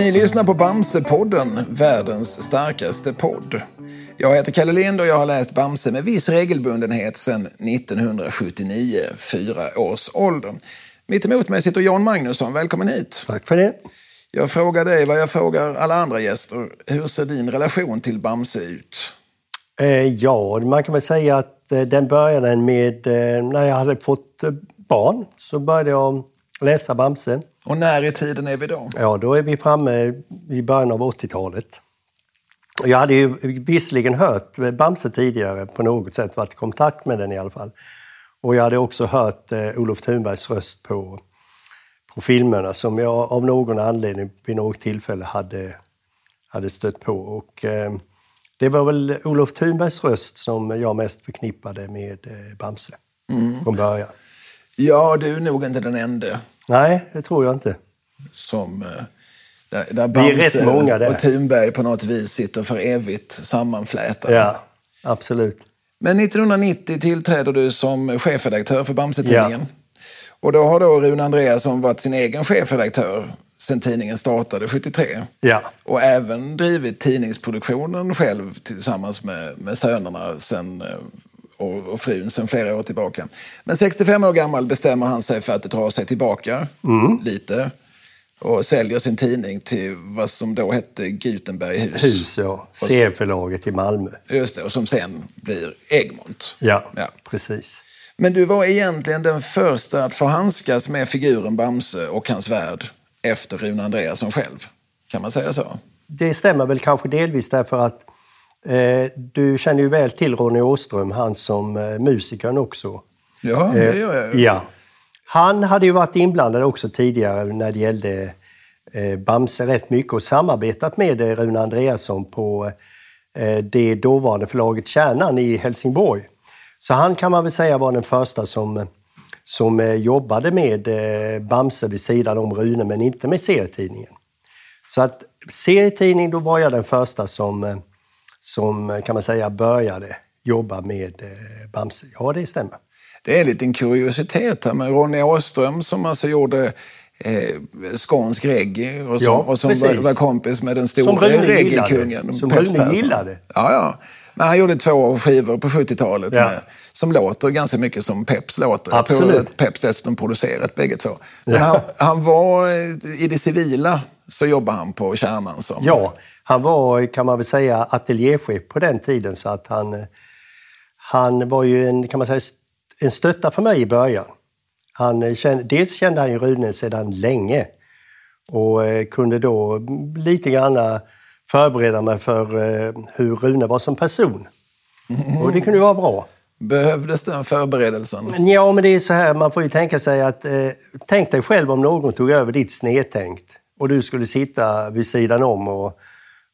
Ni lyssnar på Bamsepodden, världens starkaste podd. Jag heter Kalle Lind och jag har läst Bamse med viss regelbundenhet sedan 1979, fyra års ålder. Mitt emot mig sitter Jan Magnusson. Välkommen hit. Tack för det. Jag frågar dig vad jag frågar alla andra gäster. Hur ser din relation till Bamse ut? Eh, ja, man kan väl säga att eh, den började med eh, när jag hade fått eh, barn. Så började jag läsa Bamse. Och när i tiden är vi då? Ja, då är vi framme i början av 80-talet. Jag hade ju visserligen hört Bamse tidigare på något sätt, varit i kontakt med den i alla fall. Och jag hade också hört eh, Olof Thunbergs röst på, på filmerna som jag av någon anledning vid något tillfälle hade, hade stött på. Och, eh, det var väl Olof Thunbergs röst som jag mest förknippade med eh, Bamse mm. från början. Ja, du är nog inte den enda. Nej, det tror jag inte. Som... Eh, där, där Bamse många, och Thunberg på något vis sitter för evigt sammanflätade. Ja, absolut. Men 1990 tillträder du som chefredaktör för Bamse-tidningen. Ja. Och då har då Rune Andreasson varit sin egen chefredaktör sedan tidningen startade 73. Ja. Och även drivit tidningsproduktionen själv tillsammans med, med sönerna sen, eh, och, och frun sedan flera år tillbaka. Men 65 år gammal bestämmer han sig för att dra sig tillbaka mm. lite och säljer sin tidning till vad som då hette Gutenberghus. Hus, ja. C-förlaget i Malmö. Just det, och som sen blir Egmont. Ja, ja, precis. Men du var egentligen den första att få handskas med figuren Bamse och hans värld efter Rune Andreasson själv. Kan man säga så? Det stämmer väl kanske delvis därför att du känner ju väl till Ronny Åström, han som eh, musikern också. Ja, det eh, gör jag. Ja. Han hade ju varit inblandad också tidigare när det gällde eh, Bamse rätt mycket och samarbetat med eh, Rune Andreasson på eh, det dåvarande förlaget Kärnan i Helsingborg. Så han kan man väl säga var den första som, som eh, jobbade med eh, Bamse vid sidan om Rune, men inte med serietidningen. Så att serietidning, då var jag den första som, eh, som kan man säga började jobba med Bamse. Ja, det stämmer. Det är en liten kuriositet här med Ronny Åström som alltså gjorde eh, skånsk reggae och som, ja, och som var, var, kompis med den stora reggae-kungen. Som Rune gillade. Ja, ja. Men han gjorde två skivor på 70-talet ja. som låter ganska mycket som Peps låter. Absolut. Jag tror att Peps dessutom producerat bägge två. Men ja. han, han, var i det civila så jobbade han på Kärnan som... Ja, han var kan man väl säga ateljéchef på den tiden så att han, han var ju en, kan man säga, en stötta för mig i början. Han kände, dels kände han ju Rune sedan länge och eh, kunde då lite grann förbereda mig för eh, hur Rune var som person. Och det kunde vara bra. Behövdes den förberedelsen? Ja, men det är så här, man får ju tänka sig att... Eh, tänk dig själv om någon tog över ditt snedtänkt och du skulle sitta vid sidan om och,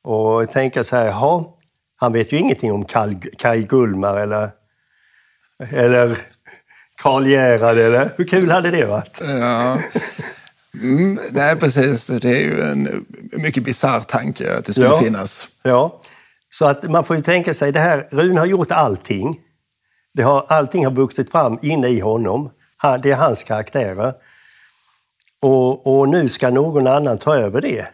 och tänka så här, jaha, han vet ju ingenting om Kaj Gullmar eller, eller Karl Gerhard, eller? Hur kul hade det varit? Ja. Mm, nej, precis. Det är ju en mycket bisarr tanke att det skulle ja. finnas. Ja, så att man får ju tänka sig det här. Rune har gjort allting. Det har, allting har vuxit fram inne i honom. Det är hans karaktärer. Och, och nu ska någon annan ta över det.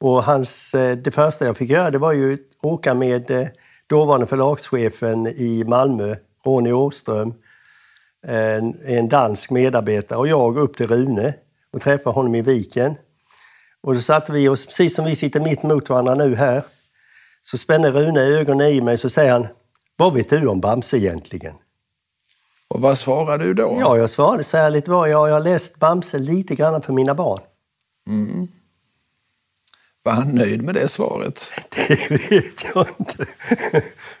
Och hans, eh, det första jag fick göra det var ju att åka med eh, dåvarande förlagschefen i Malmö, Ronny Åström, en, en dansk medarbetare och jag upp till Rune och träffade honom i viken. Och då satte vi oss, precis som vi sitter mitt mot varandra nu här, så spänner Rune ögonen i mig och säger han, vad vet du om Bamse egentligen? Och vad svarade du då? Ja, jag svarade så här lite var jag, jag har läst Bamse lite grann för mina barn. Mm. Var han nöjd med det svaret? Det vet jag inte.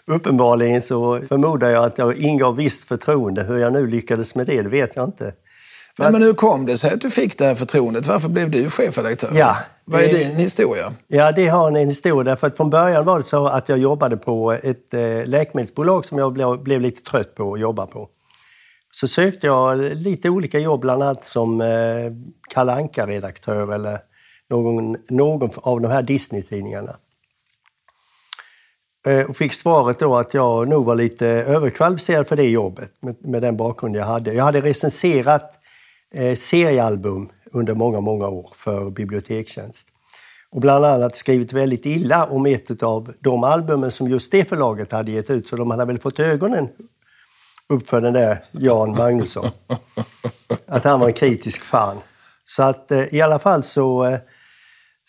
Uppenbarligen så förmodar jag att jag ingav visst förtroende. Hur jag nu lyckades med det, det vet jag inte. Men, men hur kom det sig att du fick det här förtroendet? Varför blev du chefredaktör? Ja, Vad är din historia? Ja, det har en historia. Därför att från början var det så att jag jobbade på ett eh, läkemedelsbolag som jag blev, blev lite trött på att jobba på. Så sökte jag lite olika jobb, bland annat som eh, Kalle redaktör eller någon, någon av de här Disney-tidningarna. Eh, och fick svaret då att jag nog var lite överkvalificerad för det jobbet med, med den bakgrund jag hade. Jag hade recenserat eh, seriealbum under många, många år för Bibliotekstjänst. Och bland annat skrivit väldigt illa om ett av de albumen som just det förlaget hade gett ut. Så de hade väl fått ögonen upp för den där Jan Magnusson. Att han var en kritisk fan. Så att eh, i alla fall så, eh,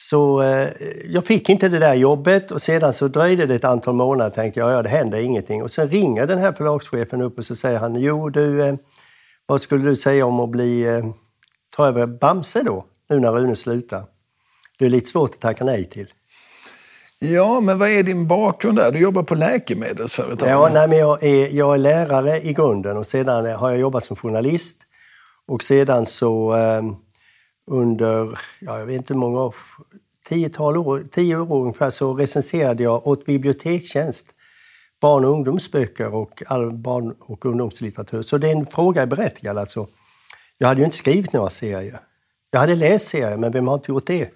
så eh, jag fick inte det där jobbet och sedan så dröjde det ett antal månader tänkte jag, ja det händer ingenting. Och sen ringer den här förlagschefen upp och så säger han, jo du, vad skulle du säga om att bli, ta över Bamse då, nu när Rune slutar? Det är lite svårt att tacka nej till. Ja, men vad är din bakgrund där? Du jobbar på läkemedelsföretag. Ja, nej, men jag, är, jag är lärare i grunden och sedan har jag jobbat som journalist. Och sedan så eh, under, ja, jag vet inte många år, tiotal år, tio år ungefär, så recenserade jag åt Bibliotekstjänst barn och ungdomsböcker och all barn och ungdomslitteratur. Så det är en fråga är berättigad alltså. Jag hade ju inte skrivit några serier. Jag hade läst serier, men vem har inte gjort det?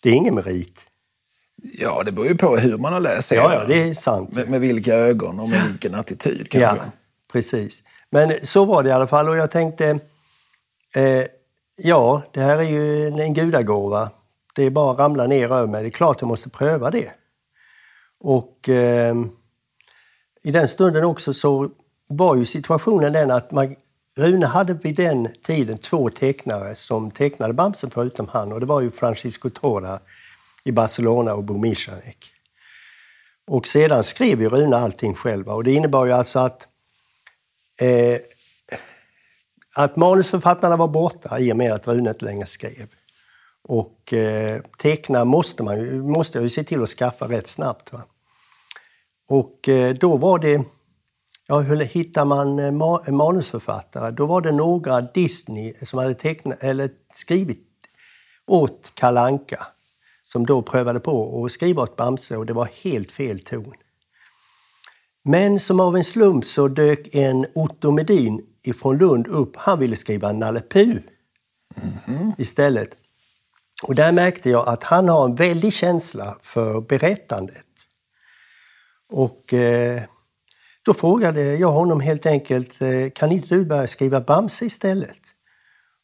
Det är ingen merit. Ja, det beror ju på hur man har läst serien. Ja, ja, det är sant. Med, med vilka ögon och med vilken attityd kanske. Ja, precis. Men så var det i alla fall och jag tänkte, eh, ja, det här är ju en, gudagåva. Det är bara att ramla ner över mig. Det är klart jag måste pröva det. Och eh, i den stunden också så var ju situationen den att man, Rune hade vid den tiden två tecknare som tecknade Bamse förutom han och det var ju Francisco Tora i Barcelona och Bo Michanek. Och sedan skrev ju Rune allting själva och det innebar ju alltså att eh, att manusförfattarna var borta i och med att Rune inte längre skrev. Och eh, teckna måste man ju, måste jag ju se till att skaffa rätt snabbt. Va? Och eh, då var det, ja hur hittar man eh, ma manusförfattare? Då var det några Disney som hade tecknat, eller skrivit åt Kalanka som då prövade på att skriva åt Bamse och det var helt fel ton. Men som av en slump så dök en Otto Medin ifrån Lund upp. Han ville skriva Nalle Puh mm istället. Och där märkte jag att han har en väldig känsla för berättandet. Och eh, då frågade jag honom helt enkelt, eh, kan inte du börja skriva Bamse istället?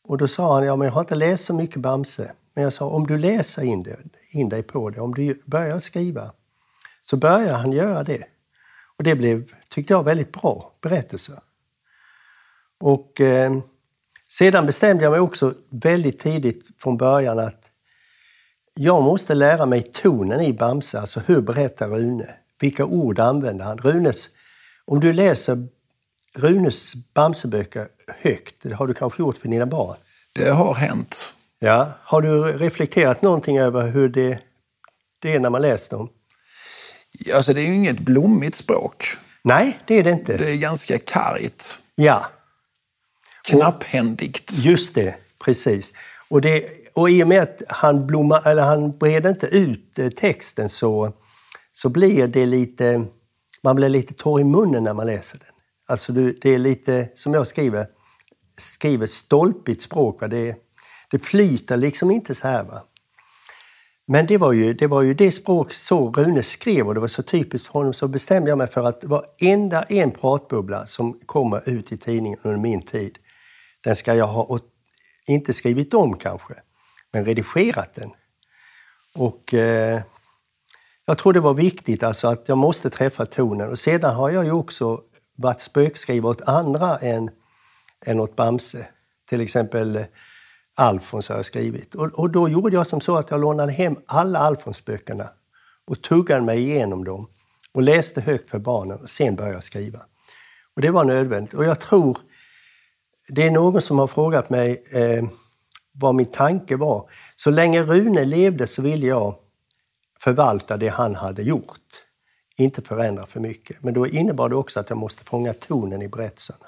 Och då sa han, ja men jag har inte läst så mycket Bamse. Men jag sa, om du läser in, det, in dig på det, om du börjar skriva, så börjar han göra det. Och det blev, tyckte jag, väldigt bra berättelser. Och eh, sedan bestämde jag mig också väldigt tidigt från början att jag måste lära mig tonen i Bamse, alltså hur berättar Rune? Vilka ord använder han? Runes, om du läser Runes Bamseböcker högt, det har du kanske gjort för dina barn? Det har hänt. Ja. Har du reflekterat någonting över hur det, det är när man läser dem? Alltså det är ju inget blommigt språk. Nej, det är det inte. Det är ganska kargt. Ja. Knapphändigt. Just det, precis. Och, det, och i och med att han, blomma, eller han breder inte ut eh, texten så, så blir det lite... Man blir lite torr i munnen när man läser den. Alltså det är lite, som jag skriver, skriver stolpigt språk. Va? Det, det flyter liksom inte så här. Va? Men det var, ju, det var ju det språk så Rune skrev och det var så typiskt för honom så bestämde jag mig för att varenda en pratbubbla som kommer ut i tidningen under min tid, den ska jag ha, inte skrivit om kanske, men redigerat den. Och eh, jag tror det var viktigt alltså att jag måste träffa tonen och sedan har jag ju också varit spökskrivare åt andra än, än åt Bamse. Till exempel eh, Alfons har jag skrivit. Och, och, då gjorde jag som så att jag lånade hem alla Alfons-böckerna och tuggade mig igenom dem och läste högt för barnen och sen började jag skriva. Och det var nödvändigt. Och jag tror, det är någon som har frågat mig eh, vad min tanke var. Så länge Rune levde så ville jag förvalta det han hade gjort. Inte förändra för mycket. Men då innebar det också att jag måste fånga tonen i berättelserna.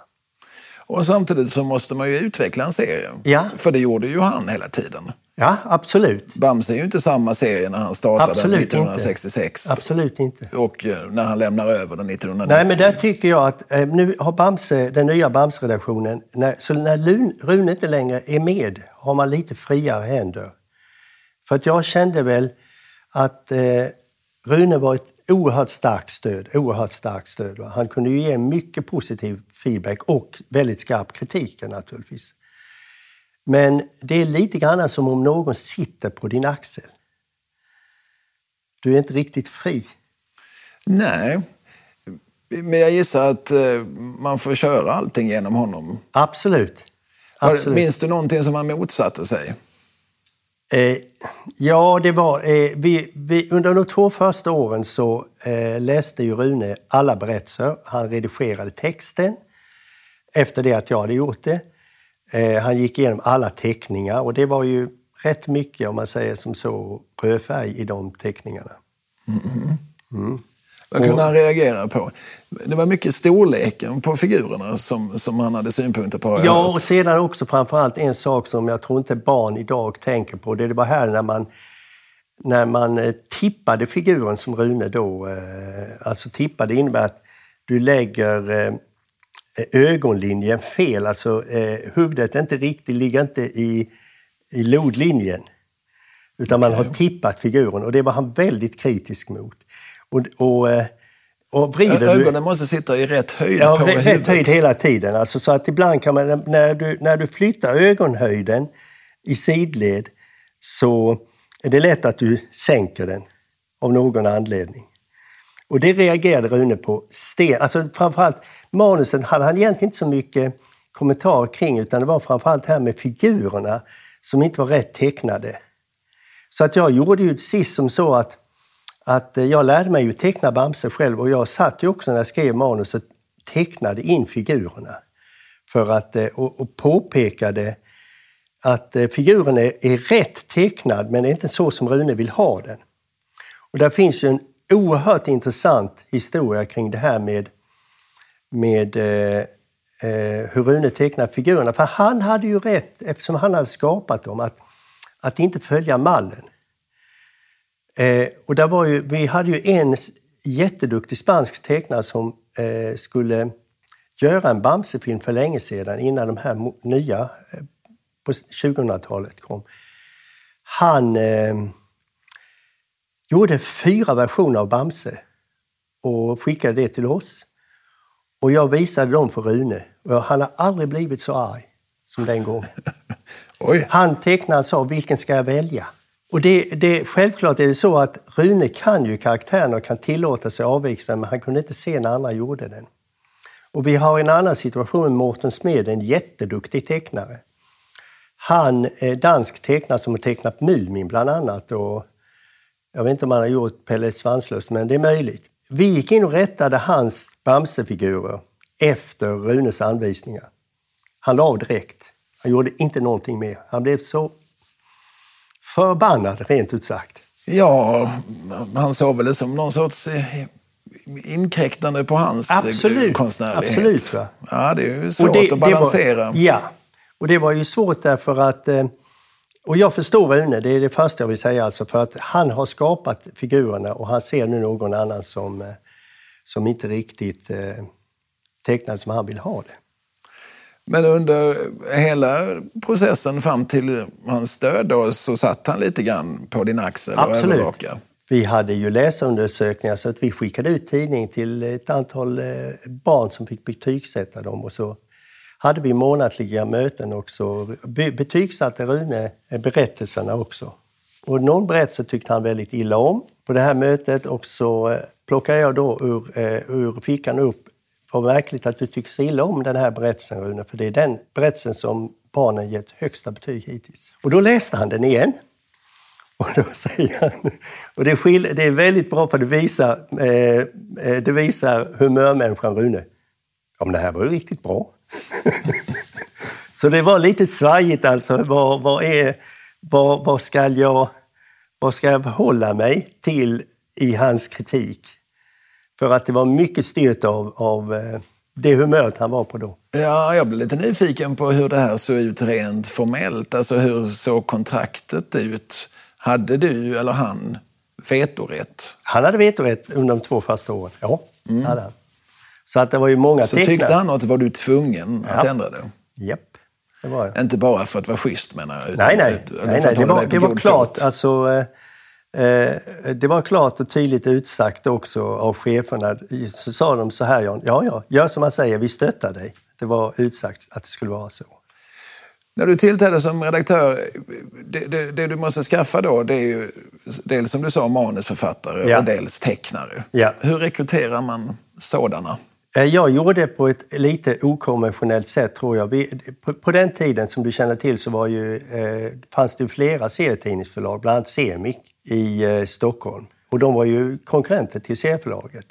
Och samtidigt så måste man ju utveckla en serie. Ja. För det gjorde ju han hela tiden. Ja, absolut. Bamse är ju inte samma serie när han startade absolut 1966. Inte. Absolut inte. Och eh, när han lämnar över den 1990. Nej, men där tycker jag att eh, nu har Bamse, den nya Bamse-redaktionen, så när Rune inte längre är med har man lite friare händer. För att jag kände väl att eh, Rune var ett oerhört starkt stöd. Oerhört starkt stöd. Han kunde ju ge mycket positiv feedback och väldigt skarp kritik naturligtvis. Men det är lite grann som om någon sitter på din axel. du är inte riktigt fri. Nej, men jag gissar att eh, man får köra allting genom honom. Absolut. Absolut. Minns du någonting som han motsatte sig? Eh, ja, det var... Eh, vi, vi, under de två första åren så eh, läste ju Rune alla berättelser. Han redigerade texten efter det att jag hade gjort det. Eh, han gick igenom alla teckningar och det var ju rätt mycket, om man säger som så, rödfärg i de teckningarna. Mm. Vad kunde han reagera på? Det var mycket storleken på figurerna som, som han hade synpunkter på. Ja, och sedan också framförallt en sak som jag tror inte barn idag tänker på. Det var här när man, när man eh, tippade figuren som Rune då... Eh, alltså tippade innebär att du lägger eh, ögonlinjen fel. Alltså huvudet inte riktigt, ligger inte i, i lodlinjen. Utan man har tippat figuren och det var han väldigt kritisk mot. Och, och, eh, och vrider Ögonen du, måste sitta i rätt höjd ja, på rätt huvudet. höjd hela tiden. Alltså så att ibland kan man, när du, när du flyttar ögonhöjden i sidled så är det lätt att du sänker den av någon anledning. Och det reagerade Rune på sten. Alltså framförallt manusen hade han egentligen inte så mycket kommentarer kring utan det var framförallt här med figurerna som inte var rätt tecknade. Så att jag gjorde ju sist som så att att eh, jag lärde mig ju teckna Bamse själv och jag satt ju också när jag skrev manus och tecknade in figurerna. För att, eh, och, och påpekade att eh, figuren är, är rätt tecknad men det är inte så som Rune vill ha den. Och där finns ju en oerhört intressant historia kring det här med, med eh, hur Rune tecknar figurerna. För han hade ju rätt, eftersom han hade skapat dem, att, att inte följa mallen. Eh, och där var ju, vi hade ju en jätteduktig spansk tecknare som eh, skulle göra en Bamsefilm för länge sedan, innan de här nya eh, på 2000-talet kom. Han eh, gjorde fyra versioner av Bamse och skickade det till oss. Och jag visade dem för Rune. Och han har aldrig blivit så arg som den gången. Han tecknade och sa, vilken ska jag välja? Och det, det, självklart är det så att Rune kan ju karaktären och kan tillåta sig avvikelser, men han kunde inte se när andra gjorde den. Och vi har en annan situation, Mårten Smed, en jätteduktig tecknare. Han är dansk tecknare som har tecknat Mumin bland annat och jag vet inte om han har gjort Pelle Svanslös, men det är möjligt. Vi gick in och rättade hans Bamsefigurer efter Runes anvisningar. Han la av direkt. Han gjorde inte någonting mer. Han blev så förbannad, rent ut sagt. Ja, han såg väl det som någon sorts eh, inkräktande på hans eh, absolut, konstnärlighet. Absolut. Va? Ja, det är ju svårt det, att balansera. Var, ja, och det var ju svårt därför att... Eh, och jag förstår Rune, det är det första jag vill säga alltså, för att han har skapat figurerna och han ser nu någon annan som, som inte riktigt tecknar som han vill ha det. Men under hela processen fram till hans död då, så satt han lite grann på din axel Absolut. och övervakade? Vi hade ju läsarundersökningar så att vi skickade ut tidning till ett antal eh, barn som fick betygsätta dem. Och så hade vi månatliga möten också. Betygsatte Rune berättelserna också. Och någon berättelse tyckte han väldigt illa om på det här mötet och så eh, plockade jag då ur, eh, ur fickan upp vad märkligt att du tycker så illa om den här berättelsen Rune, för det är den berättelsen som barnen gett högsta betyg hittills. Och då läste han den igen. Och då säger han, och det, skil, det är väldigt bra för det visar, eh, eh det visar humörmänniskan Rune. Ja, men det här var ju riktigt bra. så det var lite svajigt alltså. Vad, vad, är, vad, vad, ska jag, vad ska jag behålla mig till i hans kritik? För att det var mycket styrt av, av eh, det humöret han var på då. Ja, jag blev lite nyfiken på hur det här såg ut rent formellt. Alltså hur såg kontraktet ut? Hade du eller han vetorätt? Han hade vetorätt under de två första åren, ja. Mm. Hade han. Så att det var ju många Så tyckte han att var du tvungen ja. att ändra det? Japp. Det var jag. Inte bara för att vara schysst menar jag? Nej, nej. nej, nej. Det var, det var klart. Alltså, Eh, det var klart och tydligt utsagt också av cheferna. Så sa de så här, Jan, ja, ja, gör som man säger, vi stöttar dig. Det var utsagt att det skulle vara så. När du tillträdde som redaktör, det, det, det, du måste skaffa då, det är ju dels som du sa manusförfattare ja. och dels tecknare. Ja. Hur rekryterar man sådana? Eh, jag gjorde det på ett lite okonventionellt sätt tror jag. Vi, på, på, den tiden som du känner till så var ju, eh, fanns det flera serietidningsförlag, bland annat Semik i eh, Stockholm. Och de var ju konkurrenter till serieförlaget.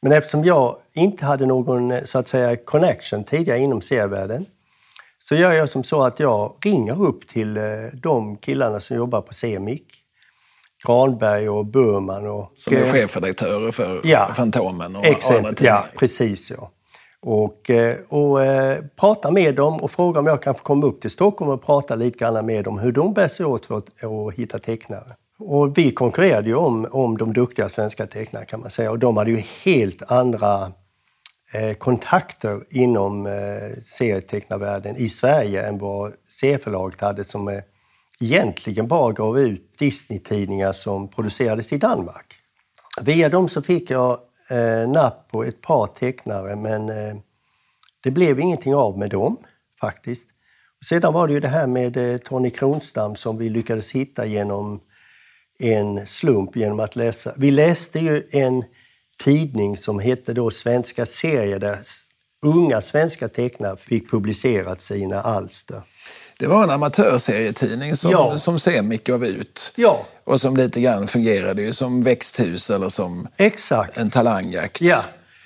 Men eftersom jag inte hade någon eh, så att säga connection tidigare inom serievärlden så gör jag som så att jag ringer upp till eh, de killarna som jobbar på Semik. Granberg och Burman. Och, som är chefredaktörer för ja, Fantomen och andra tidningar? Ja, precis. Ja. Och, och eh, prata med dem och fråga om jag kan få komma upp till Stockholm och prata lite grann med dem hur de bär sig åt för att, att hitta tecknare. Och vi konkurrerade ju om, om de duktiga svenska tecknarna kan man säga och de hade ju helt andra eh, kontakter inom eh, serietecknarvärlden i Sverige än vad serieförlaget hade som eh, egentligen bara gav ut Disney-tidningar som producerades i Danmark. Via dem så fick jag eh, napp på ett par tecknare men eh, det blev ingenting av med dem faktiskt. Och sedan var det ju det här med eh, Tony Kronstam som vi lyckades hitta genom en slump genom att läsa. Vi läste ju en tidning som hette då Svenska serier där unga svenska tecknare fick publicerat sina alster. Det var en amatörserietidning som, ja. som Semik gav ut. Ja. Och som lite grann fungerade ju som växthus eller som Exakt. en talangjakt. Ja.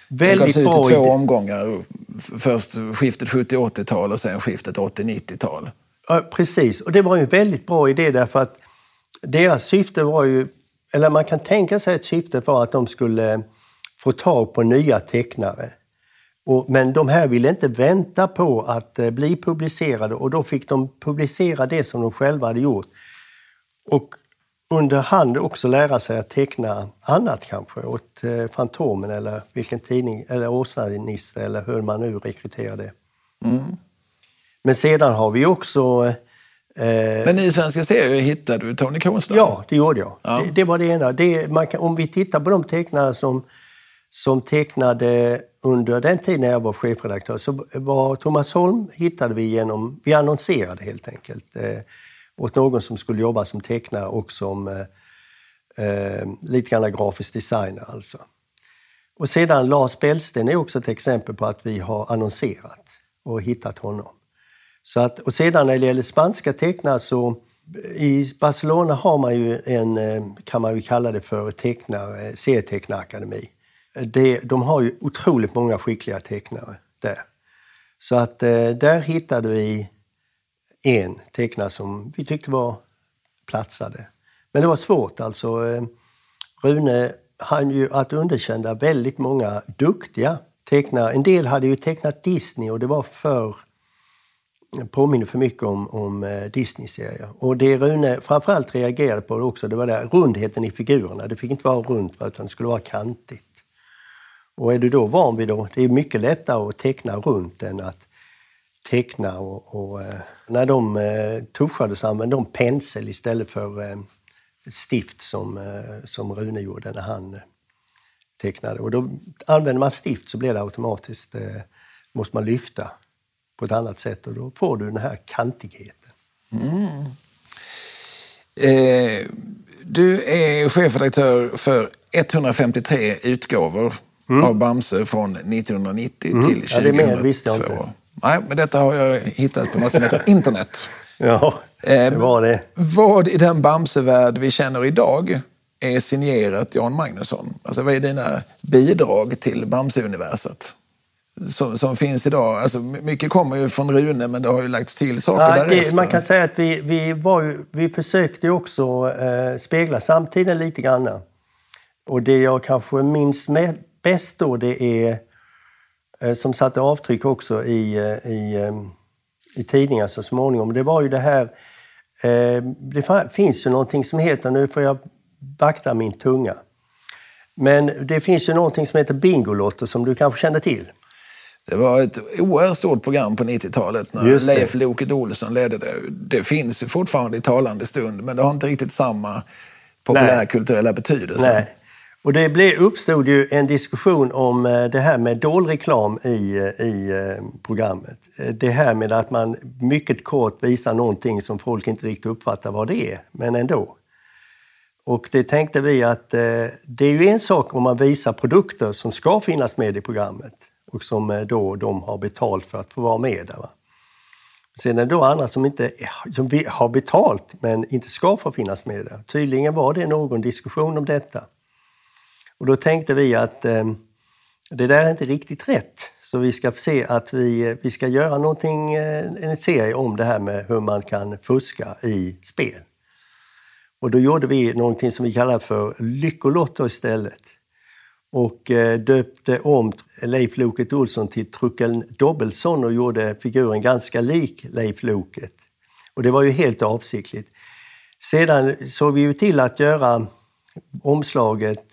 Väldigt Den gavs ut i två omgångar. Först skiftet 70-80-tal och sen skiftet 80-90-tal. Ja, precis, och det var en väldigt bra idé därför att deras syfte var ju, eller man kan tänka sig ett syfte var att de skulle få tag på nya tecknare. Och, men de här ville inte vänta på att eh, bli publicerade och då fick de publicera det som de själva hade gjort. Och under hand också lära sig att teckna annat kanske, åt eh, Fantomen eller vilken tidning, eller Åsnanisse eller hur man nu rekryterar det. Mm. Men sedan har vi också... Eh, Men i Svenska serier hittade du Tony Kronström? Ja, det gjorde jag. Ja. Det, det, var det ena. Det, kan, om vi tittar på de tecknare som som tecknade under den tiden när jag var chefredaktör så var Thomas Holm hittade vi genom, vi annonserade helt enkelt eh, åt någon som skulle jobba som tecknare och som eh, eh, lite grann grafisk designer alltså. Och sedan Lars Bällsten är också ett exempel på att vi har annonserat och hittat honom. Så att, och sedan när det gäller spanska tecknare så i Barcelona har man ju en, eh, kan man ju kalla det för, tecknare, eh, serietecknarakademi det, de har ju otroligt många skickliga tecknare där. Så att eh, där hittade vi en tecknare som vi tyckte var platsade. Men det var svårt alltså. Rune hann ju att underkänna väldigt många duktiga tecknare. En del hade ju tecknat Disney och det var för påminner för mycket om, om eh, Disney-serier. Och det Rune framförallt reagerade på också, det var där rundheten i figurerna. Det fick inte vara runt utan det skulle vara kantigt. Och är du då van vid det, det är mycket lättare att teckna runt än att teckna och, och eh, när de eh, tuschade så använde de pensel istället för eh, stift som, eh, som Rune gjorde när han eh, tecknade. Och då använder man stift så blir det automatiskt, måste man lyfta på ett annat sätt och då får du den här kantigheten. Mm. Eh, du är chefredaktör för 153 utgåvor mm. av Bamse från 1990 mm. till 2002. Ja, det mer visste jag inte. Nej, men detta har jag hittat på något som heter internet. ja, det var det. Eh, vad i den Bamse-värld vi känner idag är signerat Jan Magnusson? Alltså vad är dina bidrag till Bamse-universet? Som, som, finns idag. Alltså, mycket kommer ju från Rune, men det har ju lagts till saker ja, därefter. Man kan säga att vi, vi, var ju, vi försökte också eh, spegla samtiden lite grann. Och det jag kanske minns med, bäst då det är, eh, som satte avtryck också i, eh, i, eh, i tidningar så småningom, det var ju det här, det finns ju någonting som heter, nu får jag vakta min tunga, men det finns ju någonting som heter Bingolotto som du kanske känner till? Det var ett oerhört stort program på 90-talet när Leif Loket Olsson ledde det. Det finns ju fortfarande i talande stund, men det har inte riktigt samma populärkulturella betydelse. Nej. Och det blev, uppstod ju en diskussion om eh, det här med reklam i, eh, i eh, programmet. Det här med att man mycket kort visar någonting som folk inte riktigt uppfattar vad det är, men ändå. Och det tänkte vi att det är ju en sak om man visar produkter som ska finnas med i programmet och som eh, då de har betalt för att få vara med där. Va? Sen är det då andra som inte som har betalt men inte ska få finnas med där. Tydligen var det någon diskussion om detta. Och då tänkte vi att eh, det där är inte riktigt rätt. Så vi ska se att vi, vi ska göra någonting, eh, en serie om det här med hur man kan fuska i spel. Och då gjorde vi någonting som vi kallar för Lyckolotto istället. Och eh, döpte om Leif Loket Olsson till Truckeln Dobbelsson och gjorde figuren ganska lik Leif Loket. Och det var ju helt avsiktligt. Sedan såg vi ju till att göra omslaget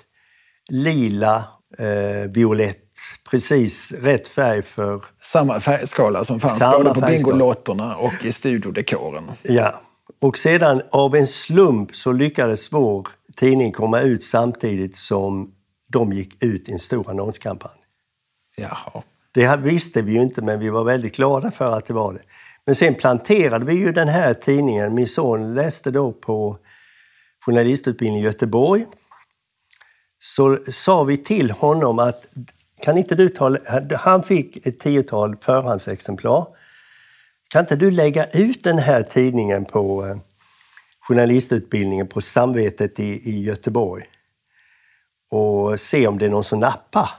lila, eh, violett, precis rätt färg för... Samma färgskala som fanns både på Bingolotterna och i studiodekoren. Ja, och sedan av en slump så lyckades vår tidning komma ut samtidigt som de gick ut i en stor annonskampanj. Jaha. Det visste vi ju inte, men vi var väldigt glada för att det var det. Men sen planterade vi ju den här tidningen. Min son läste då på journalistutbildning i Göteborg så sa vi till honom att kan inte du ta, han fick ett tiotal förhandsexemplar. Kan inte du lägga ut den här tidningen på eh, journalistutbildningen på Samvetet i, i Göteborg och se om det är någon som nappar?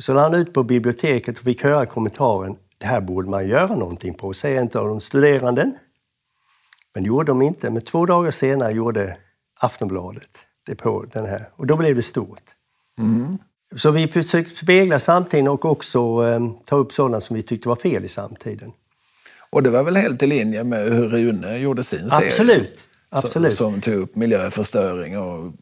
Så la han ut på biblioteket och fick höra kommentaren det här borde man göra någonting på, säger inte av de studerande. Men det gjorde de inte. Men två dagar senare gjorde Aftonbladet det på den här och då blev det stort. Mm. Så vi försökte spegla samtiden och också eh, ta upp sådana som vi tyckte var fel i samtiden. Och det var väl helt i linje med hur Rune gjorde sin serie? Absolut. Absolut. Som, som tog upp miljöförstöring och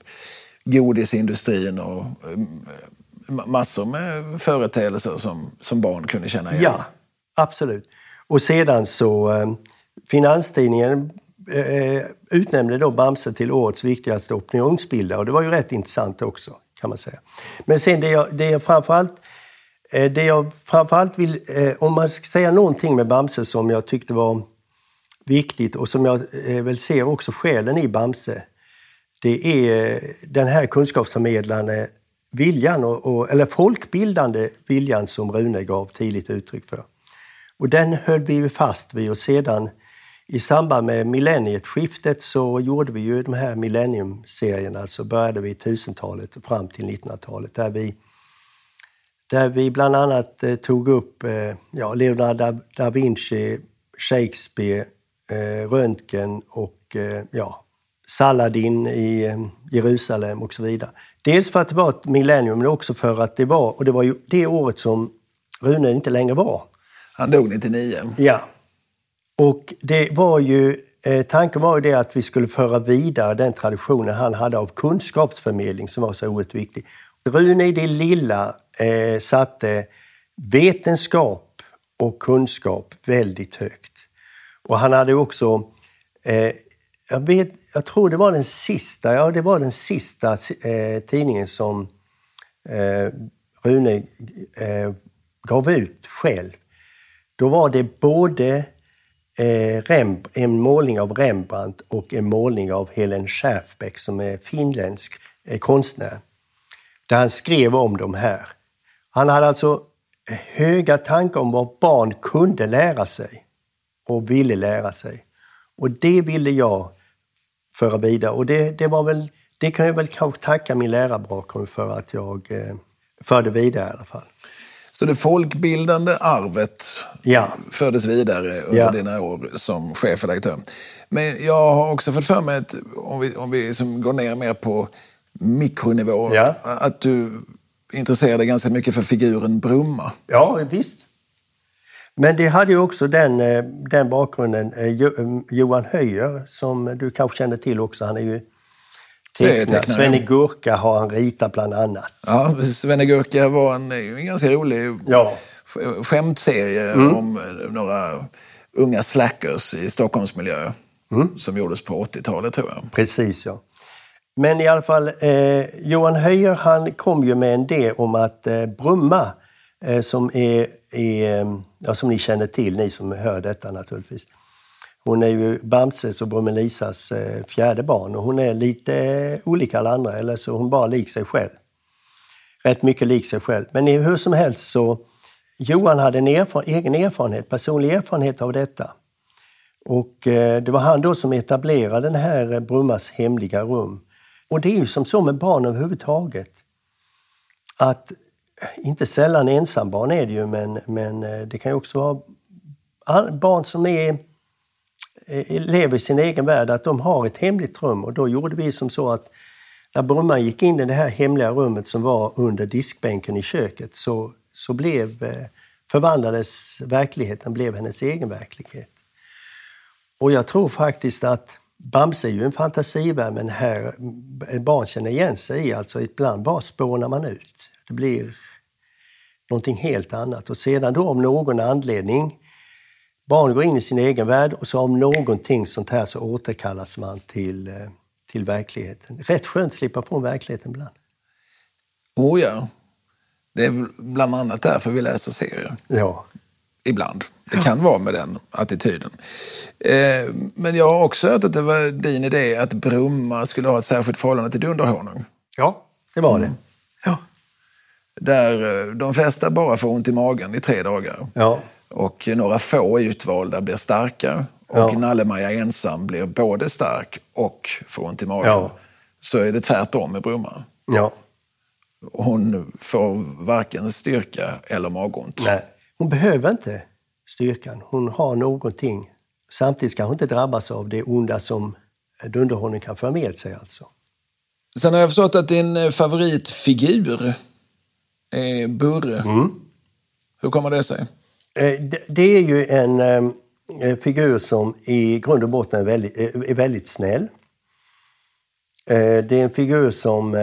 godisindustrin och eh, massor med företeelser som, som barn kunde känna igen. Ja, absolut. Och sedan så, eh, Finanstidningen eh, utnämnde då Bamse till årets viktigaste opinionsbildare och det var ju rätt intressant också kan man säga. Men sen det jag, det jag framförallt eh, det jag framförallt vill, eh, om man ska säga någonting med Bamse som jag tyckte var viktigt och som jag eh, väl ser också skälen i Bamse, det är eh, den här kunskapsförmedlande viljan, och, eller folkbildande viljan som Rune gav tidigt uttryck för. Och den höll vi fast vid och sedan i samband med millennieskiftet så gjorde vi ju de här millenniumserierna, alltså började vi i 1000-talet och fram till 1900-talet där vi, där vi bland annat eh, tog upp eh, ja, Leonardo da Vinci, Shakespeare, eh, Röntgen och eh, ja, Saladin i eh, Jerusalem och så vidare. Dels för att det var ett millennium men också för att det var, och det var ju det året som Rune inte längre var. Han dog 99. Ja, och det var ju, eh, tanken var ju det att vi skulle föra vidare den traditionen han hade av kunskapsförmedling som var så oerhört viktig. Rune i det lilla eh, satte vetenskap och kunskap väldigt högt. Och han hade också, eh, jag, vet, jag tror det var den sista, ja det var den sista eh, tidningen som eh, Rune eh, gav ut själv. Då var det både eh, en målning av Rembrandt och en målning av Helen Schärfbeck som är finländsk eh, konstnär. Där han skrev om de här. Han hade alltså höga tankar om vad barn kunde lära sig och ville lära sig. Och det ville jag föra vidare. Och det, det, var väl, det kan jag väl kanske tacka min lärarbakgrund för att jag eh, förde vidare i alla fall. Så det folkbildande arvet ja. fördes vidare under ja. dina år som chefredaktör. Men jag har också fått för mig att om vi, om vi liksom går ner mer på mikronivå, ja. att du intresserar dig ganska mycket för figuren Brumma. Ja, visst. Men det hade ju också den, eh, den bakgrunden. Eh, Johan Höjer, som du kanske känner till också, han är ju tecknare. Svenne Gurka har han ritat bland annat. Ja, Svenne Gurka var en, en ganska rolig ja. skämtserie mm. om eh, några unga slackers i Stockholmsmiljö mm. som gjordes på 80-talet tror jag. Precis ja. Men i alla fall, eh, Johan Höjer han kom ju med en idé om att eh, Brumma, eh, som är, är eh, ja, som ni känner till, ni som hör detta naturligtvis. Hon är ju Bamses och Brummelisas eh, fjärde barn och hon är lite eh, olika alla andra, eller så hon bara lik sig själv. Rätt mycket lik sig själv. Men hur som helst så, Johan hade en erfaren, egen erfarenhet, personlig erfarenhet av detta. Och eh, det var han då som etablerade den här Brummas hemliga rum. Och det är ju som så med barn överhuvudtaget. Att inte sällan ensambarn är det ju, men, men eh, det kan ju också vara barn som är eh, eh, lever i sin egen värld, att de har ett hemligt rum. Och då gjorde vi som så att när Brumman gick in i det här hemliga rummet som var under diskbänken i köket så, så blev, förvandlades verkligheten, blev hennes egen verklighet. Och jag tror faktiskt att Bamse är ju en fantasivärld, men här barn känner igen sig i. Alltså ibland bara spånar man ut. Det blir någonting helt annat. Och sedan då om någon anledning Barn går in i sin egen värld och så om någonting sånt här så återkallas man till, eh, till verkligheten. Rätt skönt att slippa från verkligheten ibland. Oh ja. Det är bland annat därför vi läser serier. Ja. Ibland. Det kan vara med den attityden. Eh, men jag har också hört att det var din idé att Bromma skulle ha ett särskilt förhållande till Dunderhonung. Ja, det var det. Mm. Där eh, de flesta bara får ont i magen i tre dagar. Ja. Och några få utvalda blir starka. Och ja. Nalle-Maja ensam blir både stark och får ont i magen. Ja. Så är det tvärtom med Brumma. Ja. Hon får varken styrka eller magont. Nej, hon behöver inte styrkan. Hon har någonting. Samtidigt ska hon inte drabbas av det onda som dunderhonung kan föra med sig. Alltså. Sen har jag förstått att din favoritfigur är Burre. Mm. Hur kommer det sig? Eh, det är ju en eh, figur som i grund och botten är väldigt, eh, är väldigt snäll. Det är en figur som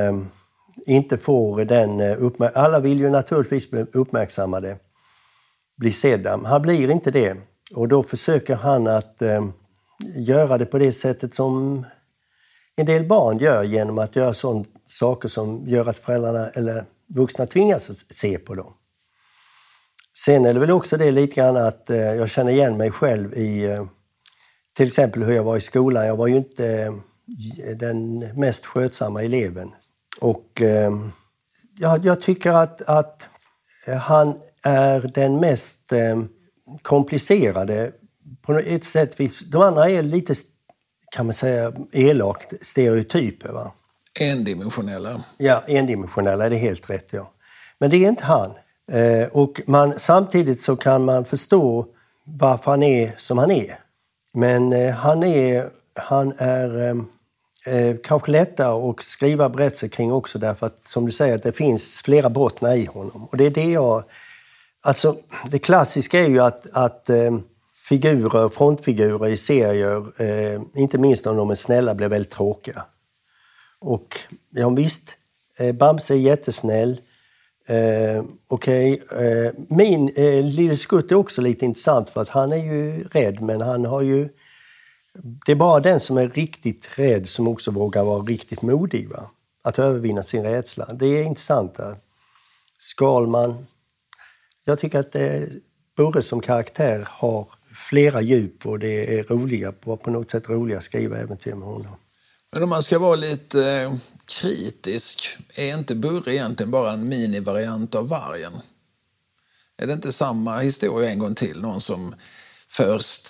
inte får den uppmärksamhet... Alla vill ju naturligtvis bli uppmärksammade, bli sedda. Han blir inte det. Och då försöker han att göra det på det sättet som en del barn gör genom att göra sådana saker som gör att föräldrarna eller vuxna tvingas se på dem. Sen är det väl också det lite grann att eh, jag känner igen mig själv i eh, till exempel hur jag var i skolan. Jag var ju inte eh, den mest skötsamma eleven. Och jag, jag tycker att, att han är den mest komplicerade på ett sätt. De andra är lite, kan man säga, elakt stereotyper. Va? Endimensionella. Ja, endimensionella, det är helt rätt. ja. Men det är inte han. Eh, och man, samtidigt så kan man förstå varför han är som han är. Men eh, han är, han är eh, eh kanske lättare att skriva berättelser kring också därför att, som du säger, att det finns flera bottnar i honom. Och det är det jag... Alltså, det klassiska är ju att, att eh, figurer, frontfigurer i serier, eh, inte minst om de är snälla, blir väldigt tråkiga. Och ja, visst, eh, Bamse är jättesnäll. Eh, Okej, okay. eh, min eh, lille skutt är också lite intressant för att han är ju rädd men han har ju... Det är bara den som är riktigt rädd som också vågar vara riktigt modig. Va? Att övervinna sin rädsla. Det är intressant. Skalman. Jag tycker att eh, Burre som karaktär har flera djup och det är roliga, på något sätt roliga att skriva äventyr med honom. Men om man ska vara lite eh, kritisk, är inte Burre egentligen bara en minivariant av vargen? Är det inte samma historia en gång till? Någon som först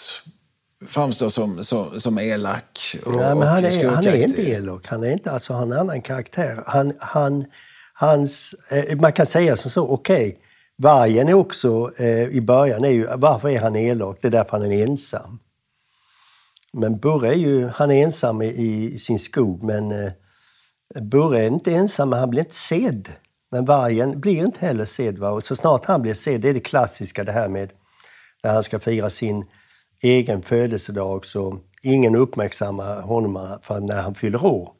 framstår som, som, som elak och, Nej, men han, är, han är inte elak. Han är inte, alltså han har en annan karaktär. Han, han, hans, eh, man kan säga som så, okej, okay, vargen är också, eh, i början är ju, varför är han elak? Det är därför han är ensam. Men Burre är ju, han är ensam i, i sin skog men eh, Burre är inte ensam, men han blir inte sedd. Men vargen blir inte heller sedd. Va? Och så snart han blir sedd, det är det klassiska det här med när han ska fira sin egen födelsedag så ingen uppmärksammar honom för när han fyller år.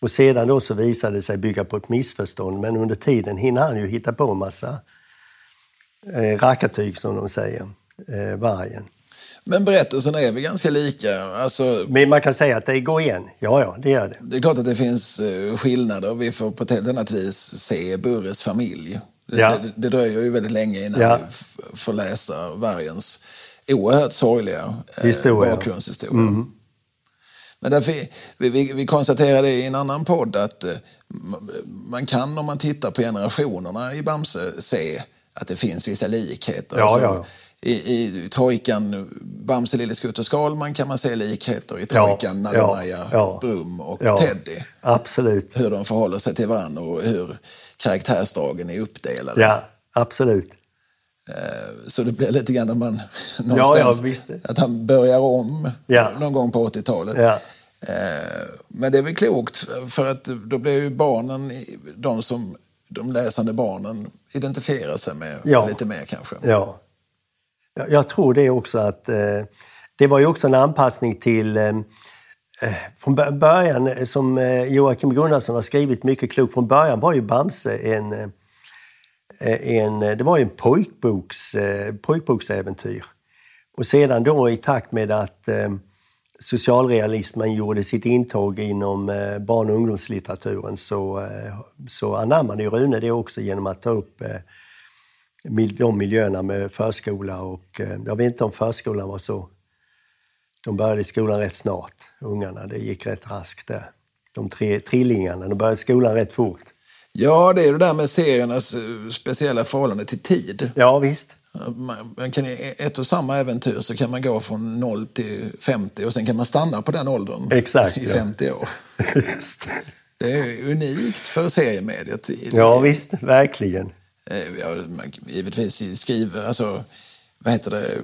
Och sedan då så visar det sig bygga på ett missförstånd, men under tiden hinner han ju hitta på en massa eh, rackartyg som de säger, eh, vargen. Men berättelserna är väl ganska lika? Alltså, Men man kan säga att det går igen. Ja, ja, det gör det. det är klart att det finns eh, skillnader. Vi får på ett helt annat vis se Burres familj. Det, Ja. det, det dröjer ju väldigt länge innan Ja. vi får läsa vargens oerhört sorgliga eh, Historia. bakgrundshistoria. Men därför, vi, vi, vi konstaterade i en annan podd att eh, man kan om man tittar på generationerna i Bamse se att det finns vissa likheter. Ja, Alltså, ja. I, I trojkan Bamse, Lille Skutt och Skalman kan man se likheter i trojkan ja, Nalle-Maja, ja. Brum och Ja, Teddy. Absolut. Hur de förhåller sig till varandra och hur karaktärsdragen är uppdelade. Ja, absolut. Eh, Så det blir lite grann när man någonstans, ja, att han börjar om någon gång på 80-talet. Ja. Eh, Men det är väl klokt för att då blir ju barnen, de som de läsande barnen identifierar sig med lite mer kanske. Ja. Jag, jag tror det också att eh, det var ju också en anpassning till eh, eh från början, eh, som eh, Joakim Gunnarsson har skrivit mycket klokt, från början var ju Bamse en, en det var ju en pojkboks, pojkboksäventyr. Och sedan då i takt med att socialrealismen gjorde sitt intåg inom barn och ungdomslitteraturen så, så anammade ju Rune det också genom att ta upp eh, de miljöerna med förskola och eh, jag vet inte om förskolan var så... De började i skolan rätt snart, ungarna. Det gick rätt raskt där. De tre trillingarna, de började skolan rätt fort. Ja, det är det där med seriernas eh, speciella förhållande till tid. Ja, visst. Man, kan, I ett och samma äventyr så kan man gå från 0 till 50 och sen kan man stanna på den åldern Exakt, i ja. 50 år. Just. Det är unikt för seriemediet. Ja, visst. Verkligen. Eh, Ja, givetvis i skriv... Alltså, vad heter det?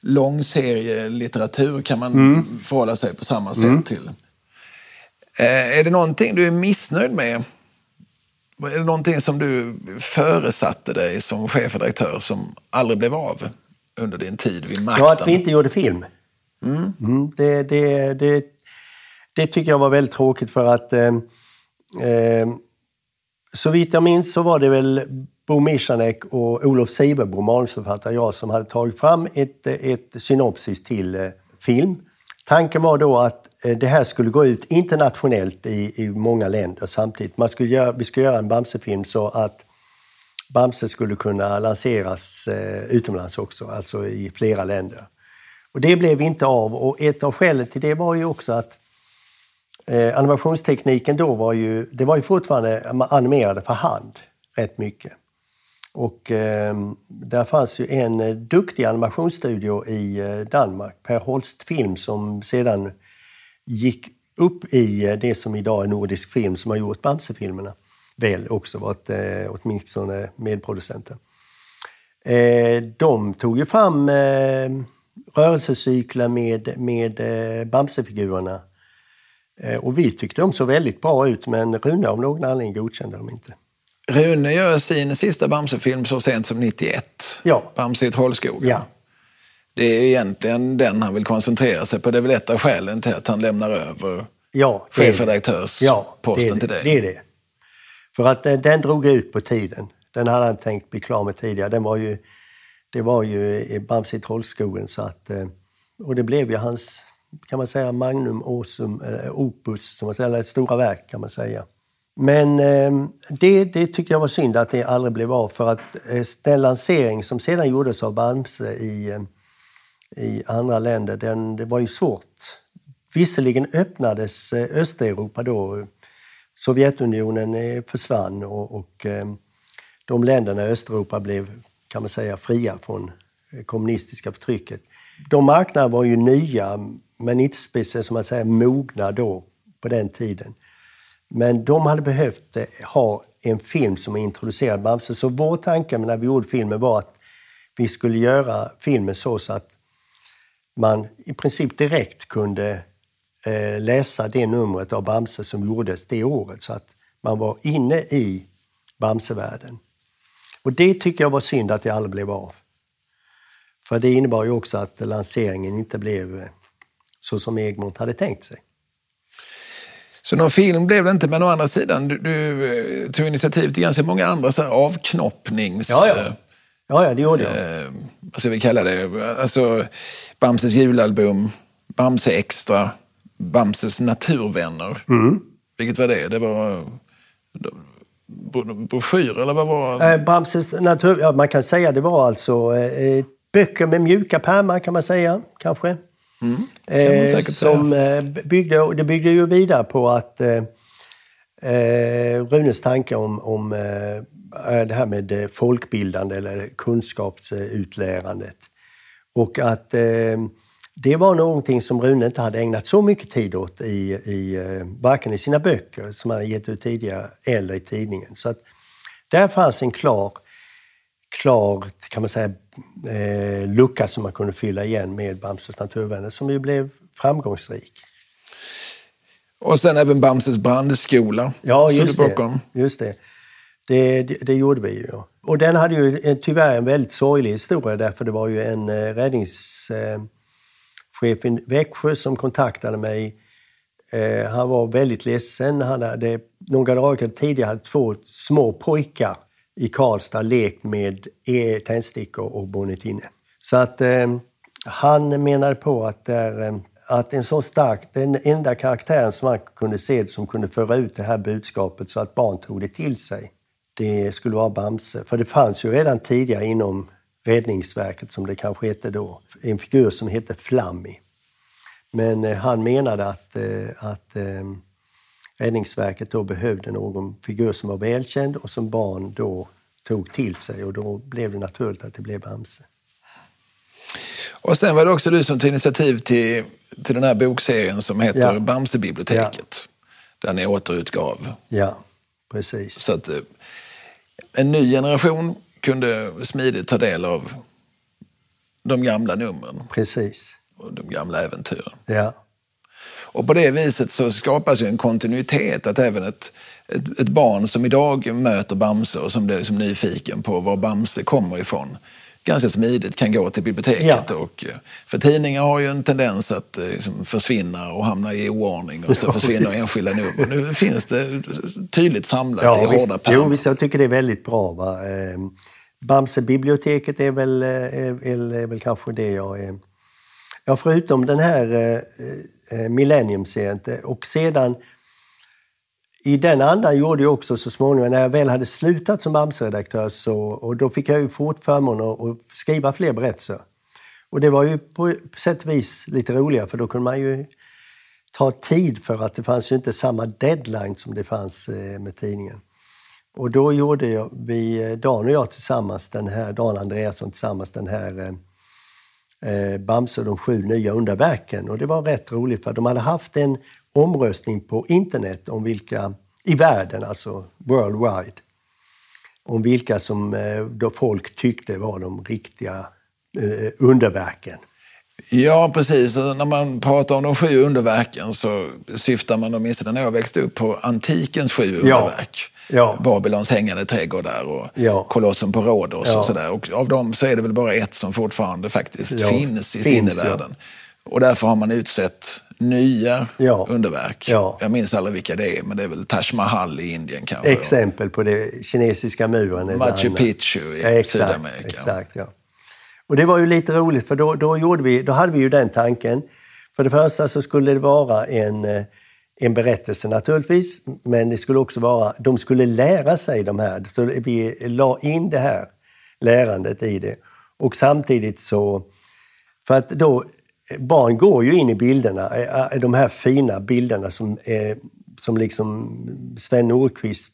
Långserielitteratur kan man Mm. förhålla sig på samma sätt till. Eh, Är det någonting du är missnöjd med? Är det någonting som du föresatte dig som chefredaktör som aldrig blev av under din tid vid makten? Ja, att vi inte gjorde film. Mm, det, det, det, det tycker jag var väldigt tråkigt för att eh, eh, så vitt jag minns så var det väl Bo Michanek och Olof Siverbom, manusförfattare, jag som hade tagit fram ett, ett synopsis till eh, film. Tanken var då att eh, det här skulle gå ut internationellt i, i många länder samtidigt. Man skulle göra, vi skulle göra en Bamse-film så att Bamse skulle kunna lanseras eh, utomlands också, alltså i flera länder. Och det blev inte av och ett av skälen till det var ju också att eh, animationstekniken då var ju, det var ju fortfarande man animerade för hand rätt mycket. Och eh, där fanns ju en eh, duktig animationsstudio i eh, Danmark, Per Holst Film, som sedan gick upp i eh, det som idag är Nordisk Film, som har gjort Bamse-filmerna. Väl också varit eh, åtminstone medproducenter. Eh, de tog ju fram eh, rörelsecyklar med, med eh, Bamse-figurerna. Eh, och vi tyckte de såg väldigt bra ut, men Rune av någon anledning godkände dem inte. Rune gör sin sista Bamse-film så sent som 91. Ja. Bamse i Trollskogen. Ja, Det är egentligen den han vill koncentrera sig på. Det är väl ett av skälen till att han lämnar över ja chefredaktörsposten Ja, det till dig. Det är det. För att den, den drog ut på tiden. Den hade han tänkt bli klar med tidigare. Den var ju, det var ju i Bamse i Trollskogen. Så att, eh, och det blev ju hans, kan man säga, magnum osum, eller opus, som man säger, eller ett stora verk kan man säga. Men eh, det, det tyckte jag var synd att det aldrig blev av för att eh, den lansering som sedan gjordes av Bamse i, eh, i andra länder, den, det var ju svårt. Visserligen öppnades eh, Östeuropa då. Sovjetunionen eh, försvann och, och eh, de länderna i Östeuropa blev, kan man säga, fria från eh, kommunistiska förtrycket. De marknaderna var ju nya, men inte speciellt som man säger mogna då, på den tiden. Men de hade behövt eh, ha en film som introducerade Bamse. Så vår tanke när vi gjorde filmen var att vi skulle göra filmen så, så att man i princip direkt kunde eh, läsa det numret av Bamse som gjordes det året. Så att man var inne i Bamsevärlden. Och det tycker jag var synd att det aldrig blev av. För det innebar ju också att lanseringen inte blev eh, så som Egmont hade tänkt sig. Så någon film blev det inte, men å andra sidan, du, du eh, tog initiativ till ganska många andra så här avknoppnings... Ja, ja. eh, Ja, ja, det gjorde jag. Eh, vad ska vi kalla det? Alltså, Bamses julalbum, Bamse Extra, Bamses naturvänner. Mm. Vilket var det? Det var bro- broschyr eller vad var Eh, Bamses natur... Ja, man kan säga det var alltså eh, böcker med mjuka pärmar kan man säga, kanske. Mm, Eh, som eh, byggde, det byggde ju vidare på att eh, eh, Runes tanke om, om eh, det här med eh, folkbildande eller kunskapsutlärandet. Och att eh, det var någonting som Rune inte hade ägnat så mycket tid åt i, i eh, varken i sina böcker som han hade gett ut tidigare eller i tidningen. Så att där fanns en klar, klar kan man säga, eh, lucka som man kunde fylla igen med Bamses naturvänner som ju blev framgångsrik. Och sen även Bamses brandskola. Ja, just det. Just det. Det, det. gjorde vi ju. Och den hade ju tyvärr en väldigt sorglig historia därför det var ju en eh, räddningschef i Växjö som kontaktade mig. Eh, han var väldigt ledsen. Han hade, några dagar tidigare hade två små pojkar i Karlstad lekt med e- tändstickor och brunnit. Så att eh, han menade på att, där, eh, att en så stark, den enda karaktären som han kunde se som kunde föra ut det här budskapet så att barn tog det till sig, det skulle vara Bamse. För det fanns ju redan tidigare inom Räddningsverket, som det kanske hette då, en figur som hette Flammy. Men eh, han menade att, eh, att eh, Räddningsverket då behövde någon figur som var välkänd och som barn då tog till sig och då blev det naturligt att det blev Bamse. Och sen var det också du som tog initiativ till, till den här bokserien som heter Ja. Bamsebiblioteket. Där ni återutgav. Ja, precis. Så att eh, en ny generation kunde smidigt ta del av de gamla numren Precis. och de gamla äventyren. Ja, Och på det viset så skapas ju en kontinuitet att även ett, ett, ett barn som idag möter Bamse och som blir liksom nyfiken på var Bamse kommer ifrån ganska smidigt kan gå till biblioteket. Ja. Och, för tidningar har ju en tendens att eh, liksom försvinna och hamna i oordning och så Ja, försvinner visst. enskilda nummer. Nu finns det tydligt samlat ja i visst, hårda jo, pärmar. visst, jag tycker det är väldigt bra. Va? Eh, Bamsebiblioteket är väl, eh, är, är, är väl kanske det jag är... Ja, förutom den här eh, Eh, Millennium-serien och sedan i den andan gjorde jag också så småningom, när jag väl hade slutat som Ams-redaktör... så, och då fick jag ju fort förmånen att, att skriva fler berättelser. Och det var ju på sätt och vis lite roligare, för då kunde man ju ta tid för att det fanns ju inte samma deadline som det fanns eh, med tidningen. Och då gjorde jag, vi, eh, Dan och jag tillsammans, den här, Dan Andreasson tillsammans, den här eh, Bamse och de sju nya underverken. Och det var rätt roligt för de hade haft en omröstning på internet om vilka, i världen alltså, worldwide, om vilka som eh, då folk tyckte var de riktiga eh, underverken. Ja, precis. Alltså, när man pratar om de sju underverken så syftar man åtminstone när jag växte upp på antikens sju underverk. Ja. Babylons hängande trädgårdar och Ja. kolossen på Rhodos Ja. och sådär. Och av dem så är det väl bara ett som fortfarande faktiskt finns i finns, sinnevärlden. Och därför har man utsett nya underverk. Ja. Jag minns aldrig vilka det är, men det är väl Taj Mahal i Indien kanske. Exempel på det, kinesiska muren. Machu. Picchu i exakt, Sydamerika. Exakt, ja. Och det var ju lite roligt för då, då, gjorde vi, då hade vi ju den tanken. För det första så skulle det vara en, eh, en berättelse naturligtvis, men det skulle också vara, de skulle lära sig de här. Så vi la in det här lärandet i det. Och samtidigt så, för att då, barn går ju in i bilderna, eh, eh, de här fina bilderna som, som liksom Sven Nordqvist,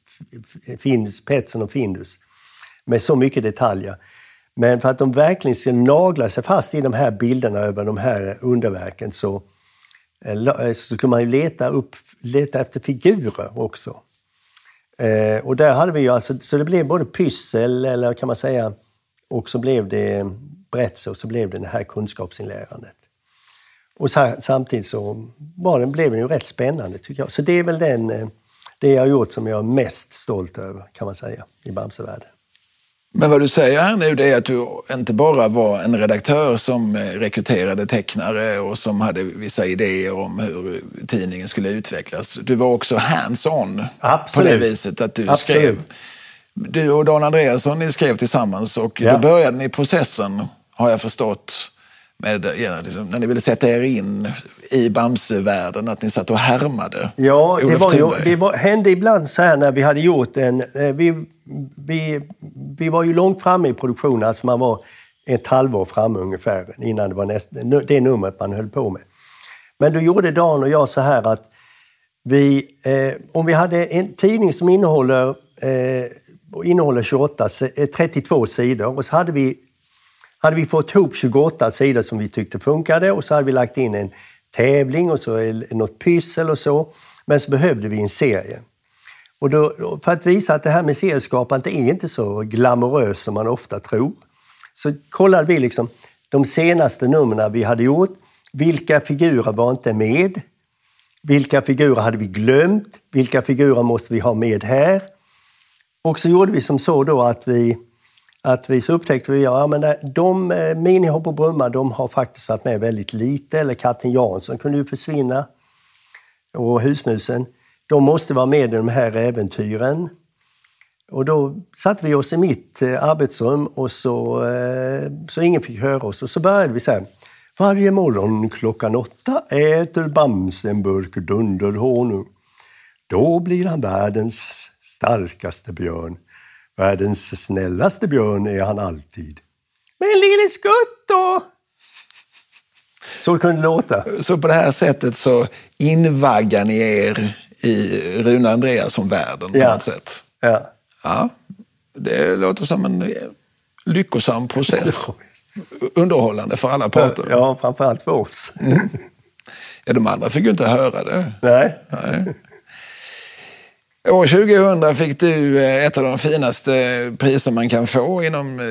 Findus, och Findus, med så mycket detaljer. Men för att de verkligen ska nagla sig fast i de här bilderna över de här underverken så, eh, eh, så skulle man ju leta, upp, leta efter figurer också. Eh, och där hade vi ju alltså, så det blev både pyssel, eller kan man säga, och så blev det berättelse och så blev det det här kunskapsinlärandet. Och samtidigt så var den, blev den ju rätt spännande tycker jag. Så det är väl den, det jag har gjort som jag är mest stolt över kan man säga i Bamsevärlden. Men vad du säger här nu det är att du inte bara var en redaktör som eh, rekryterade tecknare och som hade vissa idéer om hur tidningen skulle utvecklas. Du var också hands-on på det viset att du Absolut. skrev Du och Dan Andreasson ni skrev tillsammans och Ja. då började ni processen, har jag förstått, med, ja, liksom, när ni ville sätta er in i Bamse-världen, att ni satt och härmade Ja, det, Olof var ju, det var, hände ibland så här när vi hade gjort en... eh, Vi, vi, vi var ju långt framme i produktionen, alltså man var ett halvår framme ungefär innan det var näst, det numret man höll på med. Men då gjorde Dan och jag så här att vi, eh, om vi hade en tidning som innehåller, eh, innehåller 28, si- eh, 32 sidor och så hade vi, hade vi fått ihop 28 sidor som vi tyckte funkade och så hade vi lagt in en tävling och så något pyssel och så. Men så behövde vi en serie. Och då, för att visa att det här med serieskapande är inte så glamoröst som man ofta tror, så kollade vi liksom de senaste numren vi hade gjort. Vilka figurer var inte med? Vilka figurer hade vi glömt? Vilka figurer måste vi ha med här? Och så gjorde vi som så då att vi, att vi så upptäckte vi ja, men de eh, Minihopp och Brumma de har faktiskt varit med väldigt lite. Eller Katten Jansson kunde ju försvinna. Och Husmusen. De måste vara med i de här äventyren. Och då satte vi oss i mitt eh, arbetsrum och så, eh, så ingen fick höra oss. Och så började vi så här. Varje morgon klockan åtta äter Bamse en burk dunderhonung. Då blir han världens starkaste björn. Världens snällaste björn är han alltid. Men lille skutt då? Så det kunde låta. Så på det här sättet så invaggar ni er i Rune Andreasson-världen på Ja. något sätt. Ja. Ja, det låter som en lyckosam process. Underhållande för alla parter. Ja. ja, framförallt för oss. de andra fick ju inte höra det. Nej. Nej. År 2000 fick du eh, ett av de finaste priser man kan få inom eh,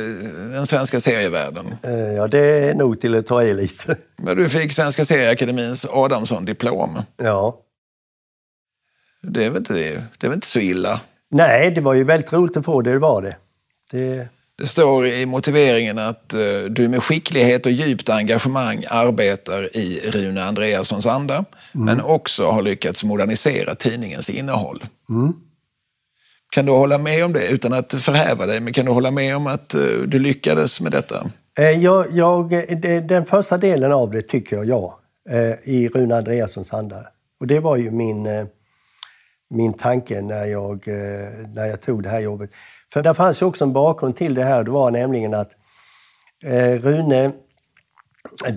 den svenska serievärlden. Eh, Ja, det är nog till att ta i lite. Men du fick Svenska Serieakademins Adamsson-diplom. Ja. Det är, väl inte, det är väl inte så illa? Nej, det var ju väldigt roligt att få det, det var det. det Det står i motiveringen att du med skicklighet och djupt engagemang arbetar i Rune Andreassons anda, men också har lyckats modernisera tidningens innehåll. Kan du hålla med om det, utan att förhäva dig, men kan du hålla med om att eh, du lyckades med detta? Eh, Jag, jag, det, den första delen av det tycker jag ja, eh, i Rune Andreassons anda. Och det var ju min, eh, min tanke när jag, eh, när jag tog det här jobbet. För det fanns ju också en bakgrund till det här. Det var nämligen att eh, Rune...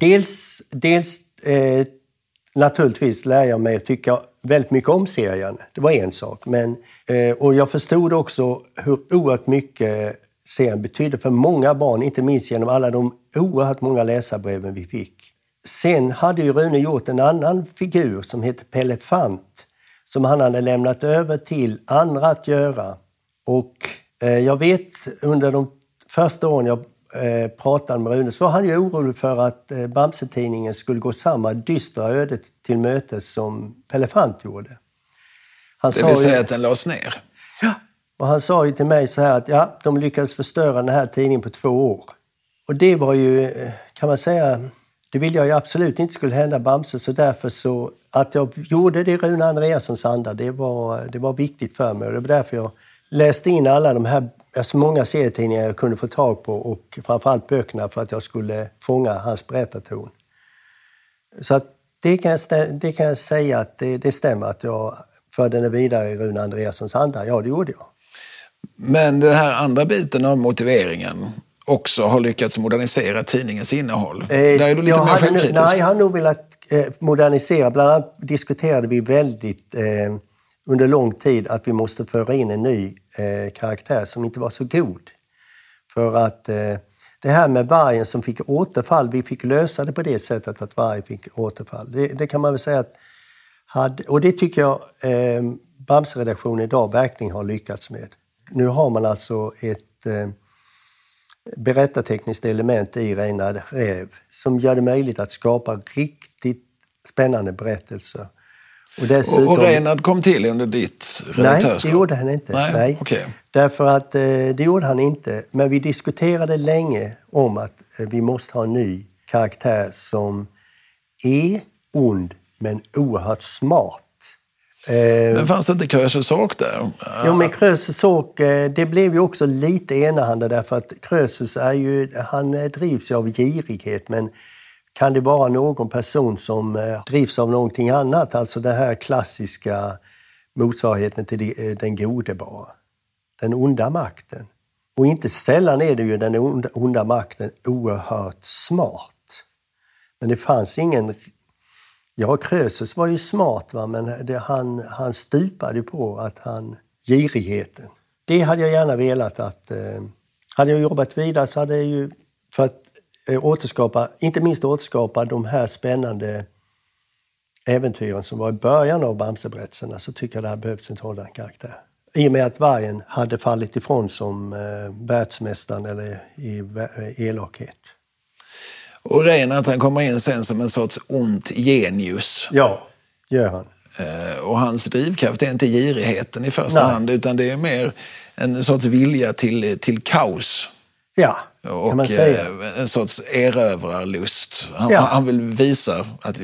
Dels, dels eh, naturligtvis lär jag mig att tycka väldigt mycket om serien. Det var en sak. Men, eh, och jag förstod också hur oerhört mycket serien betydde för många barn, inte minst genom alla de oerhört många läsarbreven vi fick. Sen hade ju Rune gjort en annan figur som heter Pelle Fant som han hade lämnat över till andra att göra. Och eh, jag vet under de första åren jag eh, pratade med Rune så var han ju orolig för att eh, Bamse-tidningen skulle gå samma dystra ödet till mötes som Pelle Fant gjorde. Han Det vill ju- säga att den lades ner. Ja, och han sa ju till mig så här att ja, de lyckades förstöra den här tidningen på två år. Och det var ju, eh, kan man säga, det ville jag ju absolut inte skulle hända Bamse så därför så att jag gjorde det i Rune Andreassons anda, det var, det var viktigt för mig och det var därför jag läste in alla de här, alltså många serietidningar jag kunde få tag på och framförallt böckerna för att jag skulle fånga hans berättarton. Så att det kan jag, det kan jag säga att det, det stämmer att jag förde den vidare i Rune Andreassons anda. Ja, det gjorde jag. Men den här andra biten av motiveringen också har lyckats modernisera tidningens innehåll. Där är du lite mer självkritisk. Nej, jag har nog velat eh, modernisera. Bland annat diskuterade vi väldigt eh, under lång tid att vi måste föra in en ny eh, karaktär som inte var så god. För att eh, det här med vargen som fick återfall, vi fick lösa det på det sättet att vargen fick återfall. Det, det kan man väl säga att hade, och det tycker jag eh, Bamseredaktionen idag verkligen har lyckats med. Nu har man alltså ett eh, berättartekniskt element i Reine Räv som gör det möjligt att skapa riktigt spännande berättelser. Och dessutom... Och, och Reinhard kom till under ditt Nej, redaktörskap? det gjorde han inte. Nej, okej. Därför att eh, det gjorde han inte. Men vi diskuterade länge om att eh, vi måste ha en ny karaktär som är ond men oerhört smart. Eh, men fanns det inte Krösus Sork där? Jo, men Krösus eh, det blev ju också lite enahanda därför att Krösus är ju, han drivs ju av girighet men kan det vara någon person som eh, drivs av någonting annat, alltså den här klassiska motsvarigheten till eh, den gode bara. Den onda makten. Och inte sällan är det ju den onda, onda makten oerhört smart. Men det fanns ingen... Ja, Krösus var ju smart, va? men det, han, han stupade på att han... Girigheten. Det hade jag gärna velat att... Eh, hade jag jobbat vidare så hade jag ju... För att återskapa, inte minst återskapa de här spännande äventyren som var i början av Bamseberättelserna så tycker jag det hade behövts en sådan karaktär. I och med att vargen hade fallit ifrån som eh, världsmästaren eller i eh, elakhet. Och Reinhardt han kommer in sen som en sorts ont genius. Ja, gör han. Eh, och hans drivkraft är inte girigheten i första Nej. hand utan det är mer en sorts vilja till, till kaos. Ja, och. Eh, en sorts erövrarlust. Han, ja. han vill visa att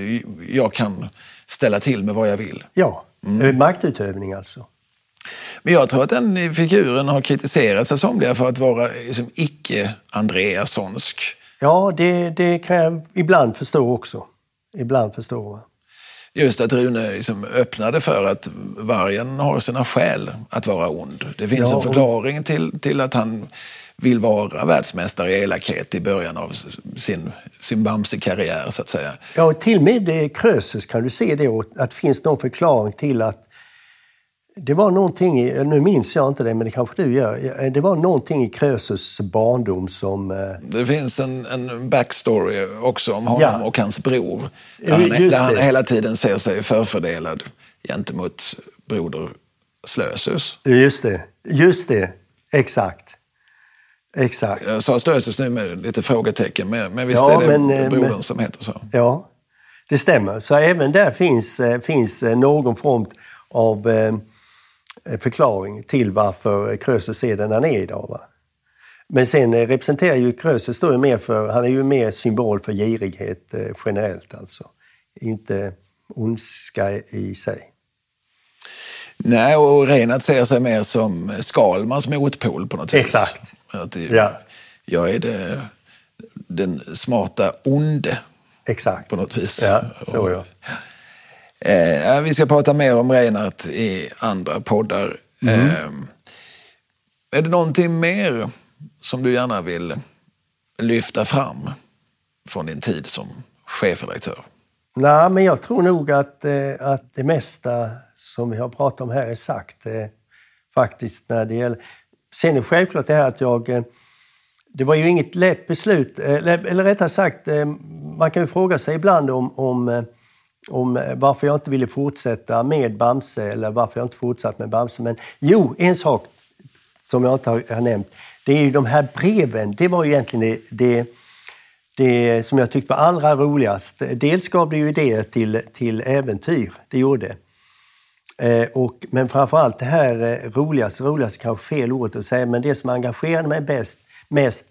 jag kan ställa till med vad jag vill. Ja, mm. maktutövning alltså. Men jag tror att den figuren har kritiserats av somliga för att vara liksom, icke-Andreassonsk. Ja, det, det kan jag ibland förstå också. Ibland förstå. Just att Rune liksom öppnade för att vargen har sina skäl att vara ond. Det finns ja, en förklaring till, till att han vill vara världsmästare i elakhet i början av sin, sin Bamse-karriär, så att säga. Ja, till och med Krösus kan du se det, att det finns någon förklaring till att det var någonting, i, nu minns jag inte det, men det kanske du gör. Det var någonting i Krösus barndom som... Eh, det finns en, en backstory också om honom ja. och hans bror. Där han, där han hela tiden ser sig förfördelad gentemot broder Slösus. Just det, just det. Exakt. Exakt. Jag sa Slösus nu med lite frågetecken, men, men visst ja, är det men, eh, brodern men, som heter så? Ja, det stämmer. Så även där finns, eh, finns någon form av Eh, förklaring till varför Krösus är den han är idag. Va? Men sen eh, representerar ju Krösus då mer för, han är ju mer symbol för girighet eh, generellt alltså. Inte ondska i sig. Nej, och Reinhardt ser sig mer som Skalmans motpol på något vis. Exakt. Att det, ja. Jag är det, den smarta onde. Exakt. På något vis. Ja, så ja. Eh, vi ska prata mer om Reinhardt i andra poddar. Mm. Eh, är det någonting mer som du gärna vill lyfta fram från din tid som chefredaktör? Nej, men jag tror nog att, eh, att det mesta som vi har pratat om här är sagt. Eh, faktiskt när det gäller... Sen är det självklart det här att jag... Eh, det var ju inget lätt beslut, eh, eller rättare sagt, eh, man kan ju fråga sig ibland om, om om varför jag inte ville fortsätta med Bamse eller varför jag inte fortsatt med Bamse. Men jo, en sak som jag inte har, nämnt. Det är ju de här breven. Det var ju egentligen det, det, det som jag tyckte var allra roligast. Dels gav det ju idéer till, till äventyr, det gjorde eh, och, Men framförallt det här eh, roligaste, roligaste kanske fel ord att säga, men det som engagerade mig bäst, mest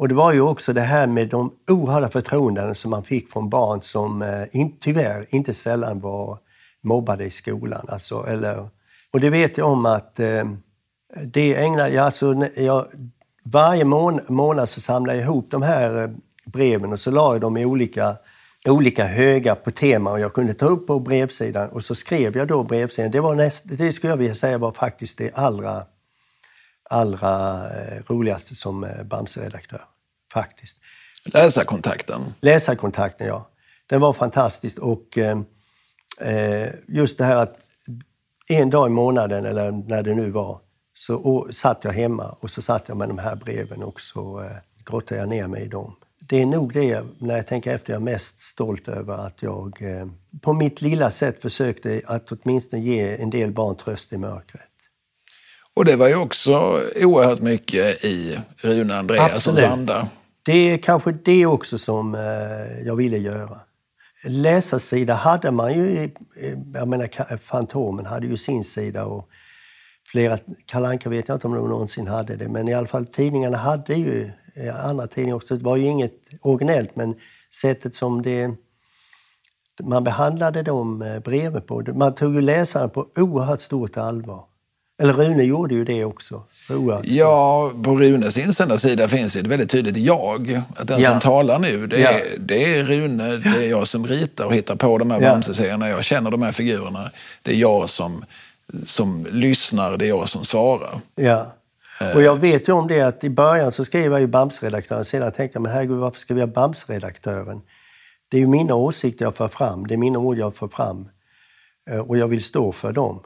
och det var ju också det här med de oerhörda förtroenden som man fick från barn som eh, in, tyvärr inte sällan var mobbade i skolan. Alltså, eller, och det vet jag om att eh, det ägnade jag, alltså, jag varje mån, månad så samlade jag ihop de här eh, breven och så la jag dem i olika, olika högar på tema och jag kunde ta upp på brevsidan och så skrev jag då brevsidan. Det, var näst, det skulle jag vilja säga var faktiskt det allra allra eh, roligaste som eh, Bamse-redaktör. Faktiskt. Läsarkontakten? Läsarkontakten, ja. Den var fantastisk och eh, eh, just det här att en dag i månaden, eller när det nu var, så och, satt jag hemma och så satt jag med de här breven och så eh, grottade jag ner mig i dem. Det är nog det, när jag tänker efter, jag är mest stolt över att jag eh, på mitt lilla sätt försökte att åtminstone ge en del barn tröst i mörkret. Och det var ju också oerhört mycket i Rune Andreassons anda. Det är kanske det också som eh, jag ville göra. Läsarsida hade man ju, jag menar Fantomen hade ju sin sida och flera, Kalanka vet jag inte om de någonsin hade det, men i alla fall tidningarna hade ju, andra tidningar också, det var ju inget originellt men sättet som det man behandlade dem eh, bredvid på. Man tog ju läsaren på oerhört stort allvar. Eller Rune gjorde ju det också. Oerhört ja, på Runes insändarsida finns ett väldigt tydligt jag. Att den ja. som talar nu, det är, ja. det är Rune, det är jag som ritar och hittar på de här ja. Bamse-serierna. Jag känner de här figurerna. Det är jag som, som lyssnar, det är jag som svarar. Ja. Eh. Och jag vet ju om det att i början så skrev jag ju Bamsredaktören. Sedan tänkte jag, men herregud, varför ska vi ha Det är ju mina åsikter jag för fram, det är mina ord jag för fram. Eh, och jag vill stå för dem.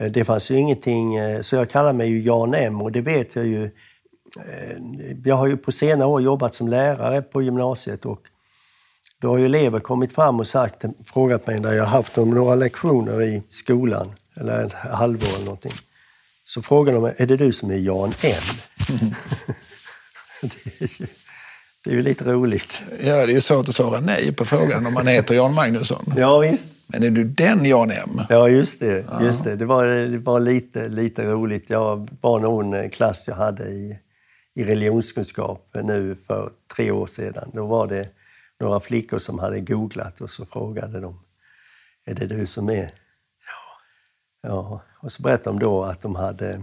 Eh, det fanns ju ingenting, så jag kallar mig ju Jan M och det vet jag ju. Jag har ju på senare år jobbat som lärare på gymnasiet och då har ju elever kommit fram och sagt, frågat mig när jag haft några lektioner i skolan, eller ett halvår eller någonting. Så frågar de mig, är det du som är Jan? Mm. det, är ju, det är ju lite roligt. Ja, det är ju svårt att svara nej på frågan om man heter Jan Magnusson. Ja, visst. Men är du den Jan M? Ja, just det. Ja. Just det. det var, det var lite, lite roligt. Jag var någon klass jag hade i, i religionskunskap nu för tre år sedan. Då var det några flickor som hade googlat och så frågade de, är det du som är? Ja. ja. Och så berättade de då att de hade,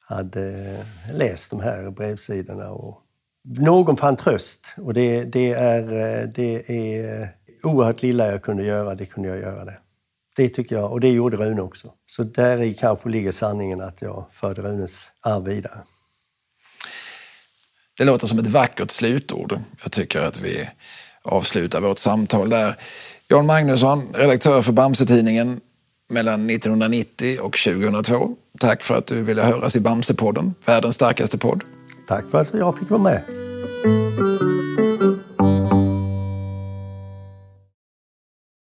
hade läst de här brevsidorna och någon fann tröst och det, det, är, det är oerhört lilla jag kunde göra, det kunde jag göra det. Det tycker jag, och det gjorde Rune också. Så där i kanske ligger sanningen att jag förde Runes arv vidare. Det låter som ett vackert slutord. Jag tycker att vi avslutar vårt samtal där. Jan Magnusson, redaktör för Bamse-tidningen mellan 1990 och 2002. Tack för att du ville höras i Bamsepodden, världens starkaste podd. Tack för att jag fick vara med.